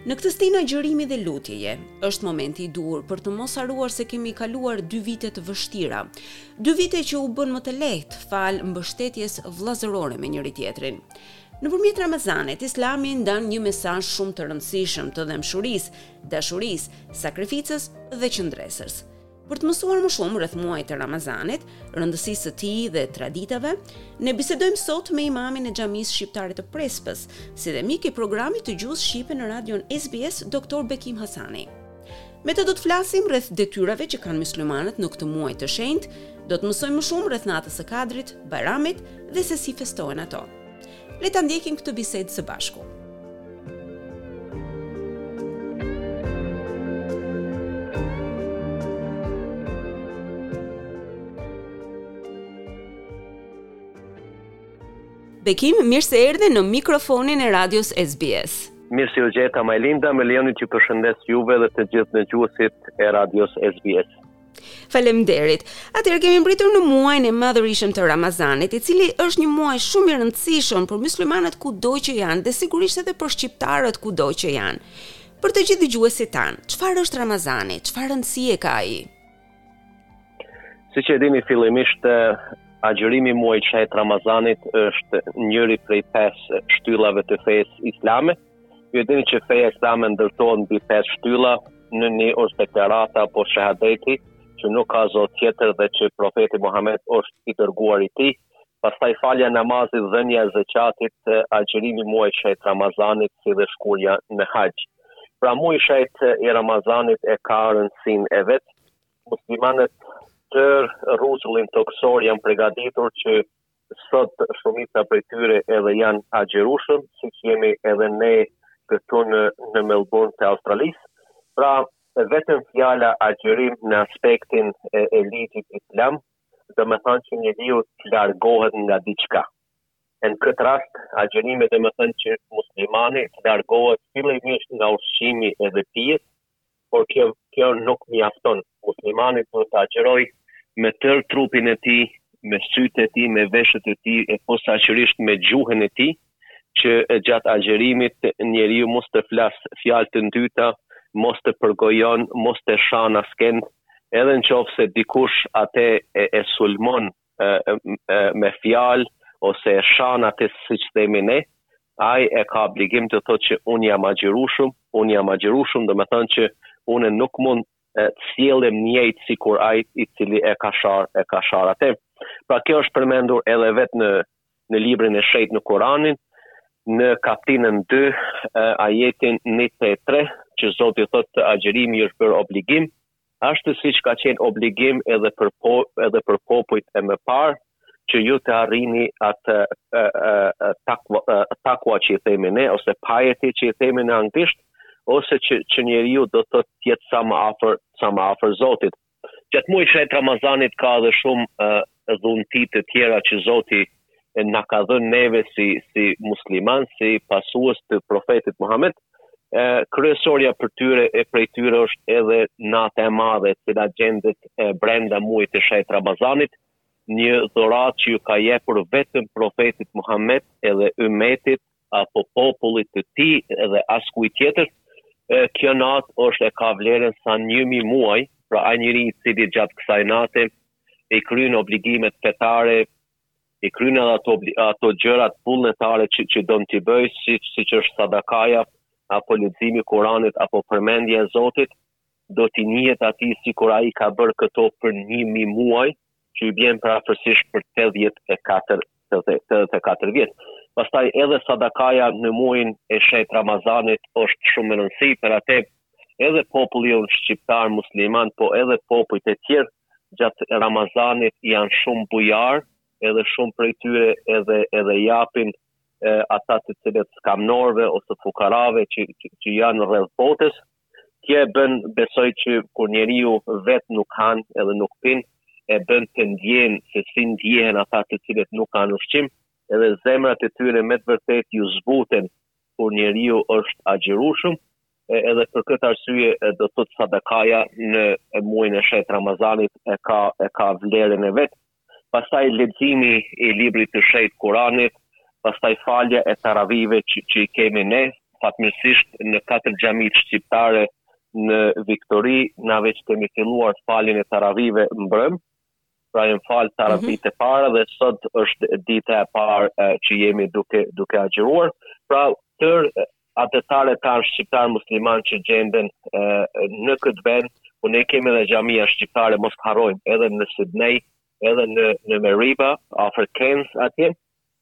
Në këtë stinë agjërimi dhe lutjeje, është momenti i duhur për të mos harruar se kemi kaluar dy vite të vështira. Dy vite që u bënë më të lehtë falë mbështetjes vëllazërore me njëri-tjetrin. Nëpërmjet Ramazanit, islami ndan një mesazh shumë të rëndësishëm të dhembshurisë, dashurisë, sakrificës dhe qëndresës. Për të mësuar më shumë rreth muajit të Ramazanit, rëndësisë së tij dhe traditave, ne bisedojmë sot me imamin e Xhamisë Shqiptare të Prespës, si dhe mik i programit të gjuhës shqipe në radion SBS, Doktor Bekim Hasani. Me të do të flasim rreth detyrave që kanë myslimanët në këtë muaj të shenjtë, do të mësojmë më shumë rreth natës së Kadrit, Bajramit dhe se si festohen ato. Le ta ndjekim këtë bisedë së bashku. Bekim, mirë se erdhe në mikrofonin e radios SBS. Mirë se ju gjeta, Majlinda, me lejoni që t'përshëndes juve dhe të gjithë dëgjuesit e radios SBS. Faleminderit. Atëherë kemi mbërritur në muajin e madhërishëm të Ramazanit, i cili është një muaj shumë i rëndësishëm për muslimanët kudo që janë dhe sigurisht edhe për shqiptarët kudo që janë. Për të gjithë dëgjuesit tanë, çfarë është Ramazani? Çfarë rëndësie ka ai? Siç e dini fillimisht agjërimi i muajit shejt Ramazanit është njëri prej pesë shtyllave të fesë islame. Ju e dini që feja islame ndërtohet mbi pesë shtylla, njëra është deklarata apo shahadeti, që nuk ka zot tjetër dhe që profeti Muhammed është i dërguar i tij, pastaj falja e namazit, dhënia e zeqatit, agjërimi muaj shejt Ramazanit si dhe shkuarja në haxh. Pra muaj shejt i Ramazanit e ka rëndësinë e vet. Muslimanët në tërë rruzullin tokësor janë pregaditur që sot shumica prej tyre edhe janë agjërueshëm, siç jemi edhe ne këtu në, në Melbourne të Australisë. Pra, vetëm fjala agjërim në aspektin e, e ligjit islam, domethënë që njeriu të largohet nga diçka. E në këtë rast, agjërimi domethënë që muslimani të largohet fillimisht nga ushqimi edhe pijet, por kjo kjo nuk mjafton. Muslimani duhet të agjërojë me tërë trupin e tij, me sytë e tij, me veshët e tij e posaçërisht me gjuhën e tij, që gjatë agjërimit njeriu mos të flasë fjalë të ndyta, mos të përgojon, mos të shan askend, edhe në qoftë se dikush atë e sulmon me fjalë ose e shan atë siç themi ne, ai e ka obligim të thotë që unë jam agjërushëm, unë jam agjërushëm do me thënë që unë nuk mund të sjellem njëjtë sikur ai i cili e ka sharë, e ka sharë atë. Pra kjo është përmendur edhe vetë në, në librin e shenjtë në Kuranin, në kaptinën 2, ajetin 23, që Zoti thotë që agjërimi është bërë obligim, ashtu siç ka qenë obligim edhe për edhe për popujt e më parë, që ju të arrini atë takwa që i themi ne ose piety që i themi në anglisht, ose që që njeriu do të thotë të jetë sa më afër sa më afër Zotit. Gjatë muajit të shenjtë të Ramazanit ka edhe shumë dhunti të tjera që Zoti na ka dhënë neve si si musliman, si pasues të profetit Muhammed, kryesorja për tyre e prej tyre është edhe nata e madhe e cila gjendet brenda muajit të shenjtë Ramazanit, një dhuratë që iu ka jepur vetëm profetit Muhammed edhe ymetit apo popullit të tij edhe askujt tjetër, kjo natë është e ka vlerën sa njëmijë muaj, pra njeriu i cili gjatë kësaj nate i kryen obligimet fetare, i kryen edhe ato ato gjërat vullnetare që që don t'i bëj, si siç është sadakaja, apo leximi i Kuranit, apo përmendja e Zotit, do t'i njihet atij sikur ai ka bërë këto për 1000 muaj, që i bjen përafërsisht për 84 84 vjet. Pastaj edhe sadakaja në muajin e shenjtë Ramazanit është shumë e rëndësishme për atë edhe populli jonë shqiptar musliman, po edhe popujt e tjerë gjatë Ramazanit janë shumë bujarë edhe shumë prej tyre edhe edhe japin, e, ata të cilët skamnorëve ose fukarave që, që, që janë rreth botës, kjo e bën besoj që kur njeriu vetë nuk han edhe nuk pin, e bën të ndjen se si ndjehen ata të cilët nuk kanë ushqim, edhe zemrat e tyre me të vërtetë iu zbuten kur njeriu është agjërushëm, Edhe për këtë arsye do të thotë sadakaja në muajin e shenjtë Ramazanit e ka e ka vlerën e vet. Pastaj leximi i librit të shenjtë Kuranit, pastaj falja e taravive që, që i kemi ne, fatmirësisht në katër xhamitë shqiptare në Viktori, na veç kemi filluar faljen e taravive mbrëmë, Pra janë falë taravitë mhm. e para dhe sot është dita e parë që jemi duke, duke agjëruar. Pra tërë atdhetarët tanë shqiptarë musliman që gjenden në këtë vend, ku ne kemi edhe xhamia shqiptare mos të harrojmë, edhe në Sydney, edhe në në Mareeba, afër Cairns atje.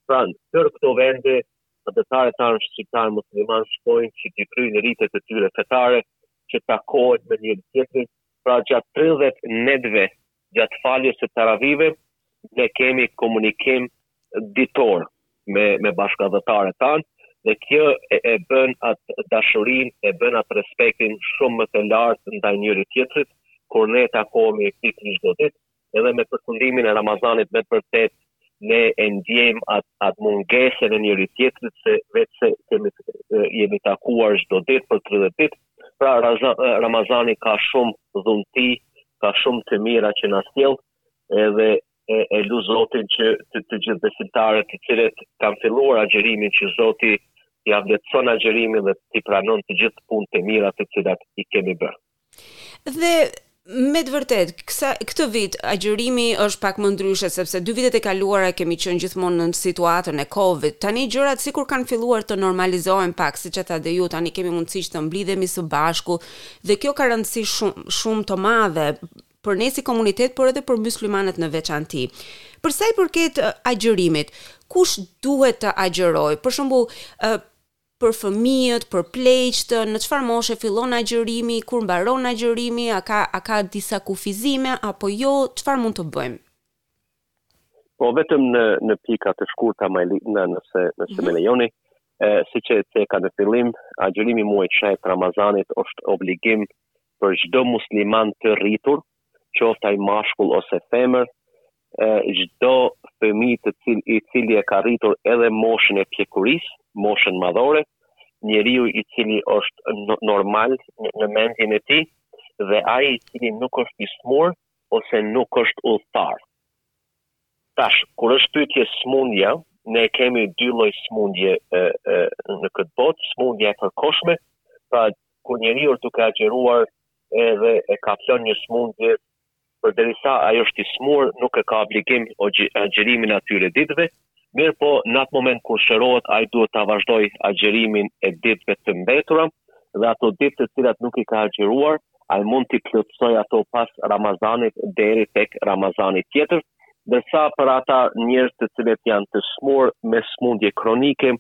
Pra, tërë këto vende atdhetarët tanë shqiptarë musliman shkojnë që t'i kryejnë ritet e tyre fetare, që takohen me njëri-tjetrin, pra gjatë 30 netëve gjatë faljes së Taravive ne kemi komunikim ditor me me bashkatdhetarët tanë dhe kjo e bën atë dashurinë e bën atë respektin shumë më të lartë ndaj njëri tjetrit kur ne takohemi pikërisht çdo ditë edhe me përfundimin e Ramazanit me të vërtetë ne e ndjejmë atë atë mungesën e njëri tjetrit se veçse kemi jemi takuar çdo ditë për tridhjetë ditë Pra Ramazani ka shumë dhunti, ka shumë të mira që na sjell, edhe e, e lus Zotin që të, të gjithë besimtarët të cilët kanë filluar agjerimin që Zoti t'ia lehtëson agjerimin dhe t'i pranon të gjithë punët e mira të cilat i kemi bërë. Dhe Me të vërtetë, kësa, këtë vit agjërimi është pak më ndryshe sepse dy vitet e kaluara kemi qenë gjithmonë në situatën e Covid. Tani gjërat sikur kanë filluar të normalizohen pak, siç e thatë dhe ju, tani kemi mundësi që të mblidhemi së bashku dhe kjo ka rëndësi shumë shumë të madhe për ne si komunitet, por edhe për myslimanët në veçanti. Për sa i përket agjërimit, kush duhet të agjërojë? Për shembull, për fëmijët, për pleqtë, në çfarë moshe fillon agjërimi, kur mbaron agjërimi, a ka a ka disa kufizime apo jo, çfarë mund të bëjmë? Po vetëm në në pika të shkurta ma Elina, nëse nëse mm-hmm. më lejoni, ë siç e ceka në fillim, agjërimi i muajit shenjtë Ramazanit është obligim për çdo musliman të rritur, qoftë ai mashkull ose femër, çdo fëmijë të cil, i cili e ka arritur edhe moshën e pjekurisë, moshën madhore, njeriu i cili është normal në mendjen e tij dhe ai i cili nuk është i smur ose nuk është udhëtar. Tash, kur është pyetje smundja, ne kemi dy lloj smundje e, e, në këtë botë, smundja e përkohshme, pra kur njeriu është duke agjëruar edhe e kaplon një smundje Përderisa ai është i smur nuk e ka obligim agjerimin e atyre ditëve, mirëpo në atë moment kur shërohet ai duhet ta vazhdojë agjerimin e ditëve të mbetura dhe ato ditë të cilat nuk i ka agjëruar ai mund t'i plotësojë ato pas Ramazanit deri tek Ramazani tjetër, ndërsa për ata njerëz të cilët janë të smur me sëmundje kronike,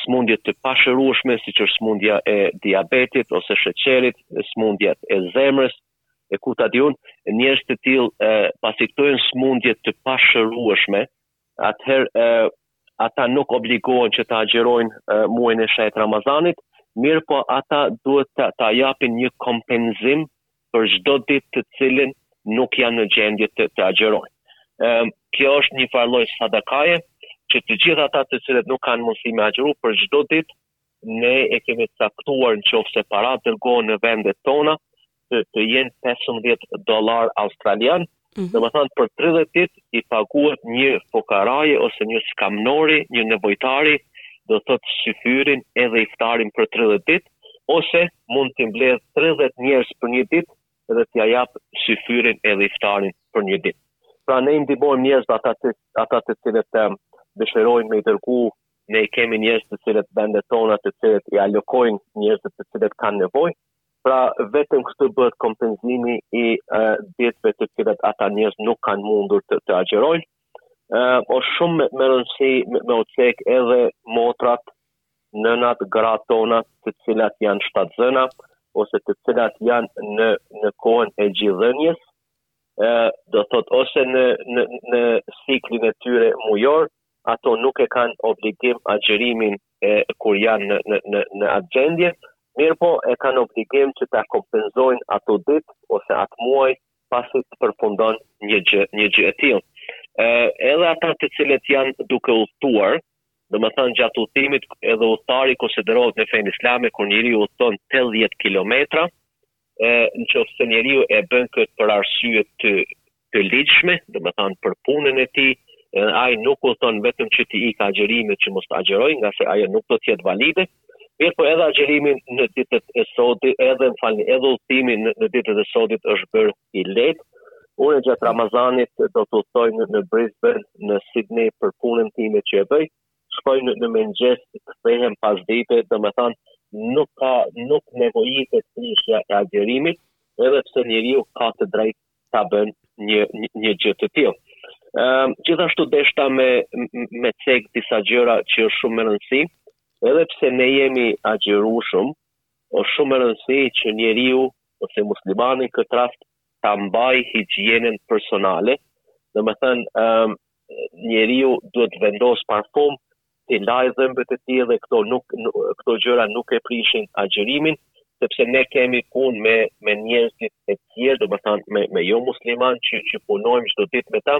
sëmundje të pashërueshme siç është sëmundja e diabetit ose sheqerit, sëmundjet e zemrës, E ku ta di unë, njerëz të tillë e, pasi këto janë sëmundje të pashërueshme, atëherë e, ata nuk obligohen që të agjërojnë e, muajin e shenjtë Ramazanit, mirëpo ata duhet të ta japin një kompenzim për çdo ditë të cilën nuk janë në gjendje të, të agjërojnë. E, kjo është një farë lloj sadakaje që të gjithë ata të cilët nuk kanë mundësi me agjëru për çdo ditë Ne e kemi caktuar në qoftë se paratë dërgohen në vendet tona të, të jenë 15 dollar australian, mm -hmm. domethënë për 30 ditë i paguhet një fukaraje ose një skamnori, një nevojtari, do të thotë syfyrin edhe iftarin për 30 ditë, ose mund t'i mbledh 30 njerëz për një ditë dhe t'ia jap syfyrin edhe iftarin për një ditë. Pra ne i ndihmojmë njerëzve ata të cilët dëshirojnë me i dërgu Ne i kemi njerëz të cilët vendet tona të cilët i alokojnë njerëzit të cilët kanë nevojë. Pra vetëm kështu bëhet kompenzimi i ditëve të cilat ata njerëz nuk kanë mundur të, të agjërojnë. Osht shumë me rëndësi me, me u cek edhe motrat, nënat, gratë tona të cilat janë shtatzëna ose të cilat janë në, në kohën e gjidhënies, do thot ose në, në, në ciklin e tyre mujorë, ato nuk e kanë obligim agjërimin kur janë në atë gjendje, mirëpo e kanë obligim që t'i kompenzojnë ato ditë ose atë muaj pasi të përfundon një gjë një gjë e tillë. Edhe ata të cilët janë duke udhëtuar, domethënë gjatë udhëtimit, edhe udhëtari konsiderohet në fenë islame kur njeriu udhëton tetëdhjetë kilometra, Në qoftë se njeriu e bën këtë për arsye të të ligjshme, domethënë për punën e tij, ai nuk udhëton vetëm që t'i ikë agjërimit që mos të agjërojë, ngase ajo nuk do të jetë valide, mirëpo edhe agjërimi në ditët e sotit, edhe më falni, edhe udhëtimi në, në ditët e sotit është bërë i lehtë. Unë gjatë Ramazanit do të udhëtoj në, në Brisbane, në Sydney për punën time që e bëj, shkoj në në mëngjes kthehem pasdite domethënë nuk ka nuk nevojitet prishja e agjërimit edhe pse njeriu ka të drejtë ta bën një një gjë të tillë. Ëm gjithashtu deshta me me cek disa gjëra që është shumë me rëndësi, edhe pse ne jemi agjërueshëm, është shumë me rëndësi që njeriu ose muslimani në këtë rast ta mbajë higjienën personale, domethënë ëm njeriu duhet të vendos parfum, t'i lajë dhëmbët e tij dhe këto nuk këto gjëra nuk e prishin agjërimin, sepse ne kemi punë me me njerëzit e tjerë, domethënë me me jomusliman që që punojmë çdo ditë me ta.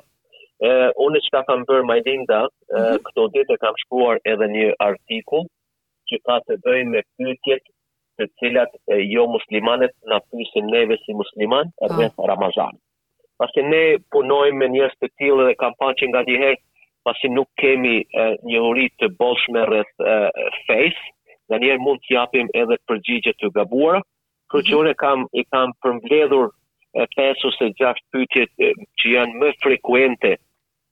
Ë unë çka kam bërë Majlinda, mm -hmm. këto ditë kam shkruar edhe një artikull që ka të bëjë me pyetjet të cilat e, jomuslimanët na pyesin neve si musliman rreth Ramazanit. pasi ne punojmë me njerëz të tillë dhe kam parë që nganjëherë pasi nuk kemi njohuri të bollshme rreth fesë, nganjëherë mund të japim edhe përgjigje të gabuara. Kështu që unë kam i kam përmbledhur pesë ose gjashtë pyetje që janë më frekuente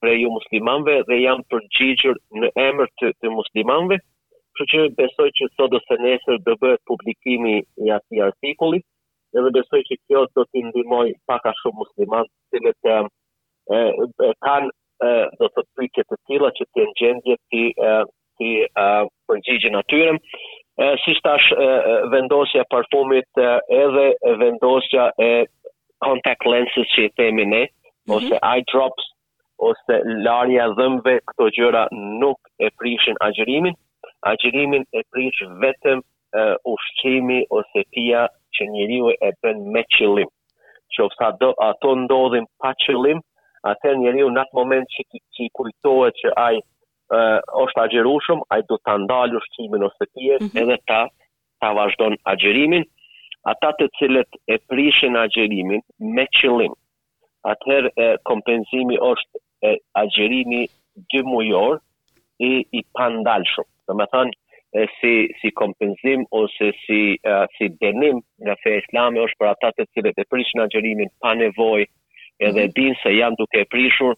prej jomuslimanëve dhe jam përgjigjur në emër të, të muslimanëve. Kështu që besoj që sot ose nesër do bëhet publikimi i atij artikulli Edhe besoj që kjo do t'i ndihmojë pak a shumë muslimanët, të cilët kanë, domethënë, pyetje të tilla që të jenë në gjendje t'i t'i përgjigjen atyre. Siç thashë, vendosja e parfumit, edhe vendosja e contact lenses që i themi ne, mm -hmm. ose eye drops, ose larja e dhëmbëve këto gjëra nuk e prishin agjërimin, agjërimin e prish vetëm ushqimi ose pija që njeriu e bën me qëllim. Qoftë se ato ndodhin pa qëllim, atëherë njeriu në atë moment që t'i, që i kujtohet që ai uh, është agjërushëm, ai duhet ta ndalë ushqimin ose pijen mm -hmm. edhe ta ta vazhdon agjërimin. Ata të cilët e prishin agjërimin me qëllim, atëherë kompenzimi është agjërimi dy mujor i i pandalshëm. Domethënë si si kompenzim ose si si dënim nga feja islame është për ata të cilët e prishin agjërimin pa nevojë edhe e dinë se janë duke e prishur,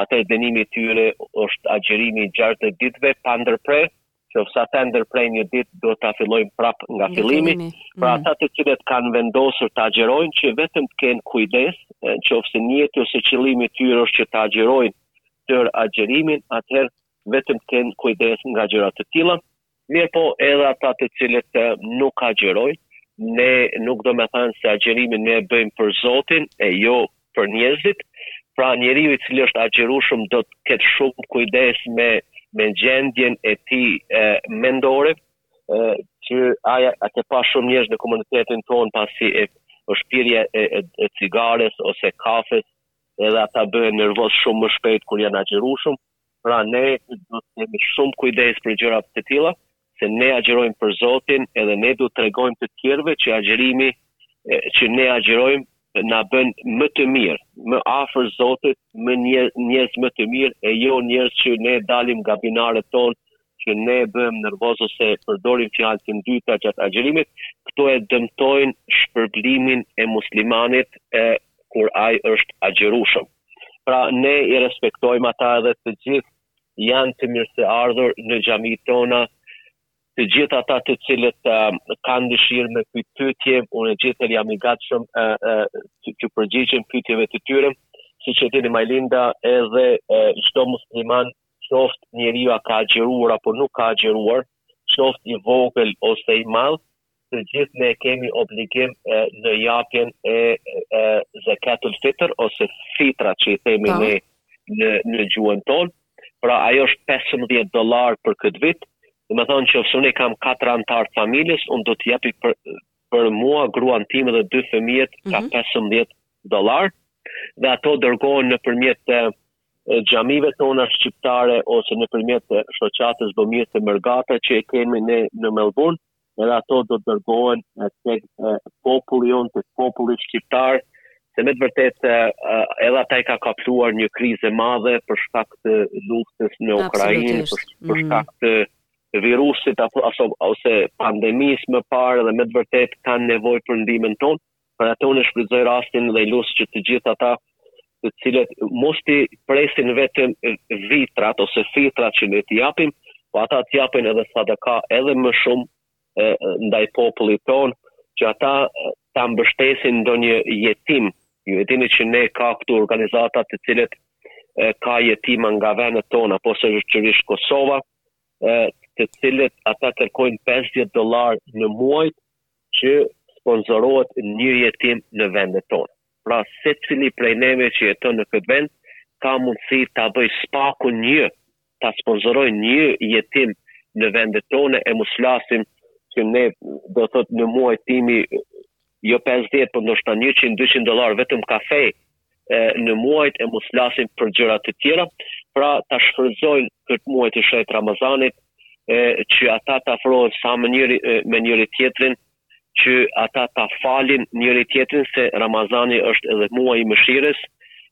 atëherë dënimi i tyre është agjërimi i 60 ditëve pa ndërprerje Qoftë se ata e ndërprejnë një ditë, duhet ta fillojnë prapë nga fillimi. Pra ata të cilët kanë vendosur të agjërojnë që vetëm të kenë kujdes, qoftë se nijeti ose qëllimi i tyre është që ta agjërojnë tërë agjërimin, atëherë vetëm të kenë kujdes nga gjëra të tilla. Mirëpo edhe ata të cilët nuk agjërojnë, ne nuk domethënë se agjërimin ne e bëjmë për Zotin e jo për njerëzit, pra njeriu i cili është agjërushëm do të ketë shumë kujdes me me gjendjen e tij mendore, që e kam parë shumë njerëz në komunitetin tonë pasi është pirja e, e, e cigares ose kafes, edhe ata bëhen nervoz shumë më shpejt kur janë agjërushëm, pra ne do të kemi shumë kujdes për gjëra të tilla, se ne agjërojmë për Zotin edhe ne duhet tregojmë të tjerëve që agjërimi që ne agjërojmë na bën më të mirë, më afër Zotit, më njerëz më të mirë e jo njerëz që ne dalim nga binarët tonë, që ne bëhemi nervoz ose përdorim fjalë të ndyta gjatë agjërimit, këto e dëmtojnë shpërblimin e muslimanit e kur ai është agjërushëm. Pra ne i respektojmë ata edhe të gjithë Janë të mirëseardhur në xhamitë tona të gjithë ata të cilët kanë dëshirë me pyt pytje, unë gjithë jam i gatshëm që t'u përgjigjem pyetjeve të tyre. Siç e dini Majlinda, edhe çdo musliman, qoftë njeriu a ka agjëruar apo nuk ka agjëruar, qoftë i vogël ose i madh, të gjithë ne kemi obligim në japjen e zekatul fitër ose fitra që i themi ne në në gjuhën tonë. Pra ajo është 15 dollarë për këtë vit. Domethënë qoftë se unë kam katër anëtarë të familjes, unë do të jap për për mua, gruan time dhe dy fëmijët ka 15 dollarë dhe ato dërgohen nëpërmjet të xhamive tona shqiptare ose nëpërmjet shoqatës bamirëse Mërgata që e kemi ne në Melbourne. edhe ato do të dërgohen tek populli jonë, tek populli shqiptar, se me të vërtetë edhe ata i ka kapluar një krizë e madhe për shkak të luftës në Ukrainë, për shkak të virusit apo ose pandemisë më parë dhe me të vërtetë kanë nevojë për ndihmën tonë. Për atë unë e shfrytëzoj rastin dhe lus që të gjithë ata të cilët mos t'i presin vetëm vitrat ose fitrat që ne t'i japim, po ata të japin edhe sadaka edhe më shumë e, ndaj popullit tonë, që ata ta mbështesin ndonjë jetim. Ju e dini që ne ka këtu organizata të cilët e, ka jetima nga vendet tona, posaçërisht Kosova, e, të cilët ata kërkojnë 50 dollarë në muajt, që sponsorohet një jetim në vendet tona. Pra secili prej neve që jeton në këtë vend ka mundësi ta bëjë së paku një, ta sponsorojë një jetim në vendet tona e mos flasim që ne do të thotë në muaj pimë jo 50, por ndoshta 100, 200 dollarë vetëm kafe në muajt e mos flasim për gjëra të tjera, pra ta shfrytëzojnë këtë muaj të shenjtë të Ramazanit, e, që ata të afrohen sa më njëri me njëri tjetrin, që ata ta falin njëri tjetrin se Ramazani është edhe muaj i mëshirës,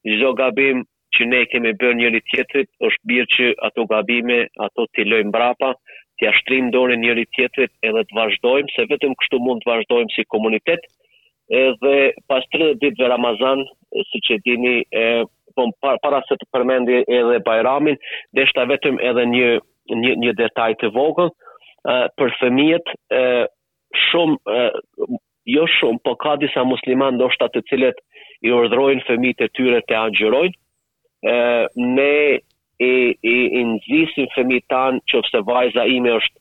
çdo gabim që ne kemi bërë njëri tjetrit, është mirë që ato gabime, ato t'i lojmë brapa, t'ia shtrijmë dorën njëri tjetrit edhe të vazhdojmë, se vetëm kështu mund të vazhdojmë si komunitet. Edhe pas 30 ditëve Ramazan, siç e dini, e, po, para, para se të përmend edhe Bajramin, deshta vetëm edhe një, një, një detaj të vogël, e, për fëmijet, e, shumë, e, jo shumë, po ka disa muslimanë ndoshta të cilët i urdhrojnë fëmijët e tyre të agjërojnë, ne i i i nxisim fëmijët tanë qoftëse vajza ime është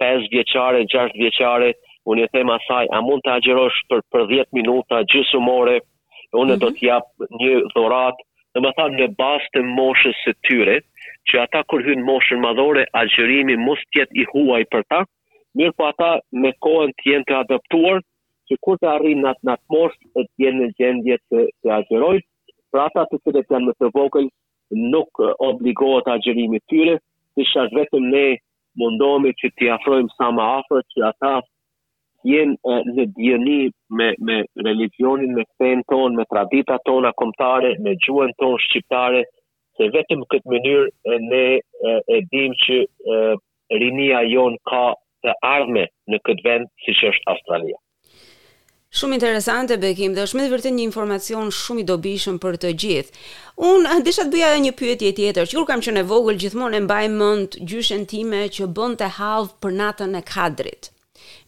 5 vjeçare, 6 vjeçare, unë i them asaj, a mund të agjërosh për për 10 minuta gjysmë ore, unë mm -hmm. do mhm. të jap një dhuratë, domethënë në bazë të moshës së tyre, që ata kur hyjnë në moshën madhore, agjërimi mos të jetë i huaj për ta, mirëpo ata me kohën të jenë të adaptuar, që kur të arrijnë në atë moshë, të jenë në gjendje të, të agjërojnë, Pra ata të cilët janë më të vegjël nuk obligohet agjërimi i tyre, siç thashë vetëm ne mundohemi që t'i afrojmë sa më afër që ata të jenë në dijeni me me religjionin, me fenë tonë, me traditat tona kombëtare, me gjuhën tonë shqipe, se vetëm këtë mënyrë ne e dimë që rinia jonë ka të ardhme në këtë vend siç është Australia. Shumë interesante Bekim dhe është me të vërtetë një informacion shumë i dobishëm për të gjithë. Unë eh, desha të bëja edhe një pyetje tjetër. Që kur kam qenë e vogël gjithmonë e mbaj mend gjyshen time që bënte hallvë për natën e kadrit.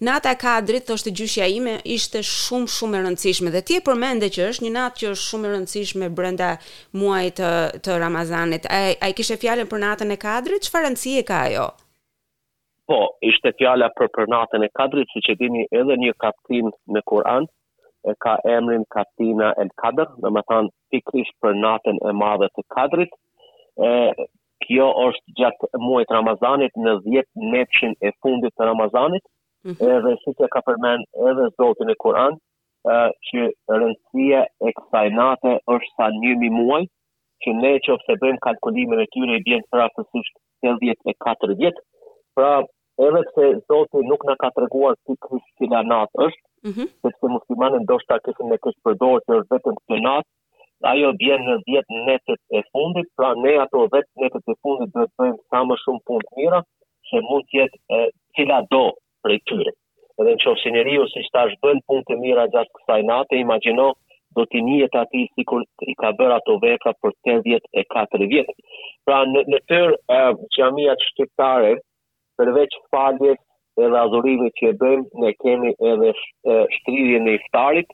Nata e Kadrit, thoshte gjyshja ime, ishte shumë shumë e rëndësishme dhe ti e përmende që është një natë që është shumë e rëndësishme brenda muajit të, të Ramazanit. A, a e kishe fjalën për natën e Kadrit? Çfarë rëndësie ka ajo? Po, ishte fjala për për natën e Kadrit, siç e dini edhe një kaptinë në Kur'an e ka emrin Kaptina El Kadr, domethënë pikërisht për natën e madhe të Kadrit. E Kjo është gjatë muajit të Ramazanit në 10 netëshin e fundit të Ramazanit, mm -hmm. edhe siç e ka përmend edhe Zoti në Kur'an, që rëndësia e kësaj nate është sa një mijë muaj, që ne qoftëse bëjmë kalkulimin e tyre i bien përafërsisht 84 vjet, pra edhe pse Zoti nuk na ka treguar se cila natë është, mm -hmm. sepse muslimanët ndoshta kishin e keqpërdor që është vetëm këtë natë, Ajo bie në dhjetë netët e fundit, pra ne ato dhjetë netët e fundit duhet të bëjmë sa më shumë punë të mira, se mund të jetë e cilado prej tyre. Edhe në qoftë se njeriu, siç thashë, bën punë të mira gjatë kësaj nate, imagjino do t'i njihet atij sikur i ka bërë ato vepra për tetëdhjetë e katër vjet. Pra në në tërë e, xhamiat shqiptare, përveç faljes edhe adhurimit që e bëjmë, ne kemi edhe shtrirjen e iftarit,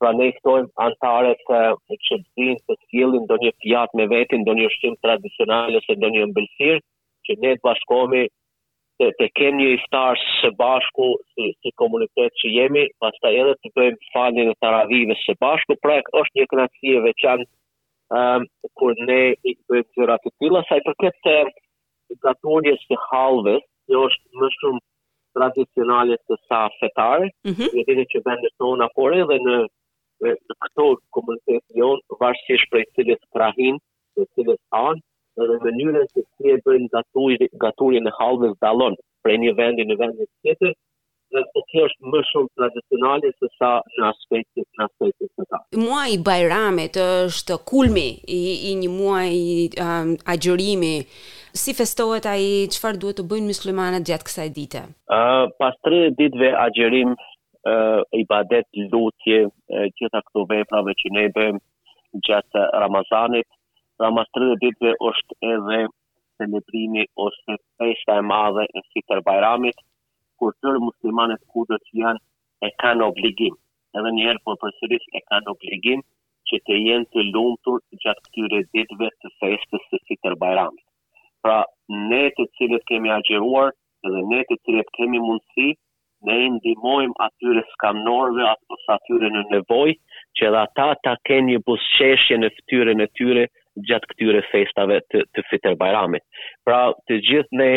Pra ne i ftojmë anëtarët që të vijnë të sjellin ndonjë pjatë me vete, ndonjë ushqim tradicional ose ndonjë ëmbëlsirë, që ne të bashkohemi të, të kemë një iftar së bashku si, si komunitet që jemi, pastaj edhe të bëjmë faljen e taravive së bashku, pra është një kënaqësi e veçantë um, kur ne i bëjmë gjëra të tilla, sa i përket Gatuarjes së hallvës, që është më shumë tradicionale se sa fetare, mm -hmm. e dini që vendet tona, por edhe në në këto komunitetin tonë, varësisht prej cilës krahinë, prej cilës anë, edhe mënyrën se si e bëjnë gatuarjen e hallvës dallon prej një vendi në vendin tjetër, dhe po kjo është më shumë tradicionale se sa në aspektin në aspektin fetar. Muaji i Bajramit është kulmi i, i një muaji um, agjërimi. Si festohet ai? Çfarë duhet të bëjnë myslimanët gjatë kësaj dite? Uh, pas 30 ditëve agjërim, uh, ibadet, lutje, uh, gjitha këto veprave që ne bëjmë gjatë Ramazanit, pra mas 30 ditëve është edhe celebrimi ose festa e madhe e Fitër Bajramit, kur tërë muslimanet kudo që janë e kanë obligim, edhe një herë po e përsëris e kanë obligim që të jenë të lumtur gjatë këtyre ditëve të festës së Fitër Bajramit. Pra ne të cilët kemi agjëruar dhe ne të cilët kemi mundësi ne i ndihmojmë atyre skamnorve apo atyre në nevojë që edhe ata ta kenë një buzëqeshje në fytyrën e tyre gjatë këtyre festave të, të Fitër Bajramit. Pra të gjithë ne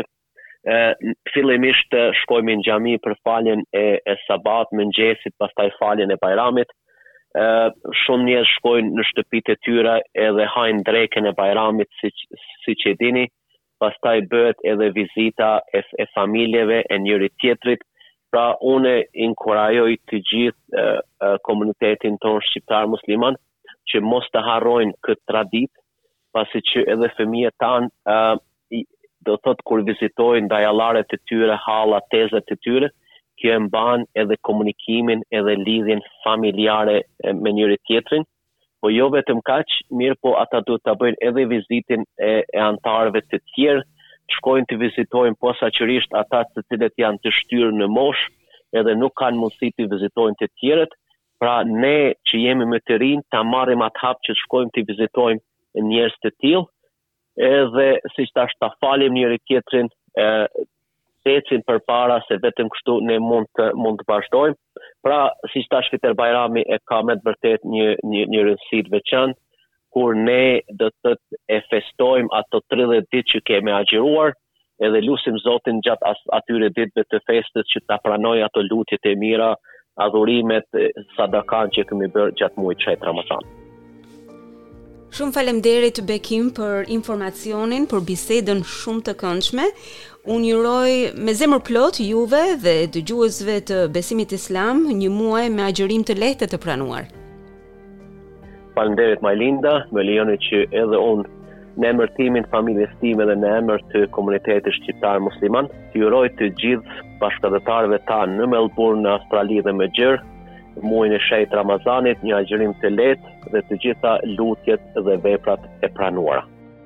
fillimisht shkojmë në xhami për faljen e, e sabahut, mëngjesit, pastaj faljen e Bajramit. Ë shumë njerëz shkojnë në shtëpitë e tyre edhe hajnë drekën e Bajramit siç siç e dini. Pastaj bëhet edhe vizita e, e familjeve e njëri tjetrit. Pra unë e inkurajoj të gjithë komunitetin tonë shqiptar musliman që mos ta harrojnë këtë traditë pasi që edhe fëmijët tanë uh, do thotë kur vizitojnë dajallarët e tyre, halla, tezet e tyre, kjo e mban edhe komunikimin edhe lidhjen familjare me njëri tjetrin, po jo vetëm kaq, mirëpo ata duhet ta bëjnë edhe vizitën e, e anëtarëve të tjerë, shkojnë të vizitojnë posaçërisht ata të cilët janë të shtyrë në moshë, edhe nuk kanë mundësi t'i vizitojnë të tjerët, Pra ne që jemi më të rinj ta marrim atë hap që të shkojmë t'i vizitojmë njerëz të tillë, edhe siç thashë ta falim njëri tjetrin të ecim përpara se vetëm kështu ne mund të mund të vazhdojmë. Pra, siç thashë Fitër Bajrami e ka me të vërtetë një një një rëndësi të veçantë kur ne do ta festojmë ato tridhjetë ditë që kemi agjëruar, edhe lusim Zotin gjatë atyre ditëve të festës që ta pranojë ato lutjet e mira, adhurimet, sadakanë që kemi bërë gjatë muajit të shenjtë Ramazan. Shumë faleminderit Bekim për informacionin, për bisedën shumë të këndshme. Unë ju uroj me zemër plot juve dhe dëgjuesve të besimit Islam një muaj me agjërim të lehtë të pranuar. Faleminderit Majlinda, më lejoni që edhe unë në emër timin, familjes time dhe në emër të komunitetit shqiptar musliman, t'i uroj të gjithë bashkatdhetarëve tanë në Melbourne, në Australi dhe më gjërë, muajin e shenjtë të Ramazanit, një agjërim të lehtë dhe të gjitha lutjet dhe veprat e pranuara.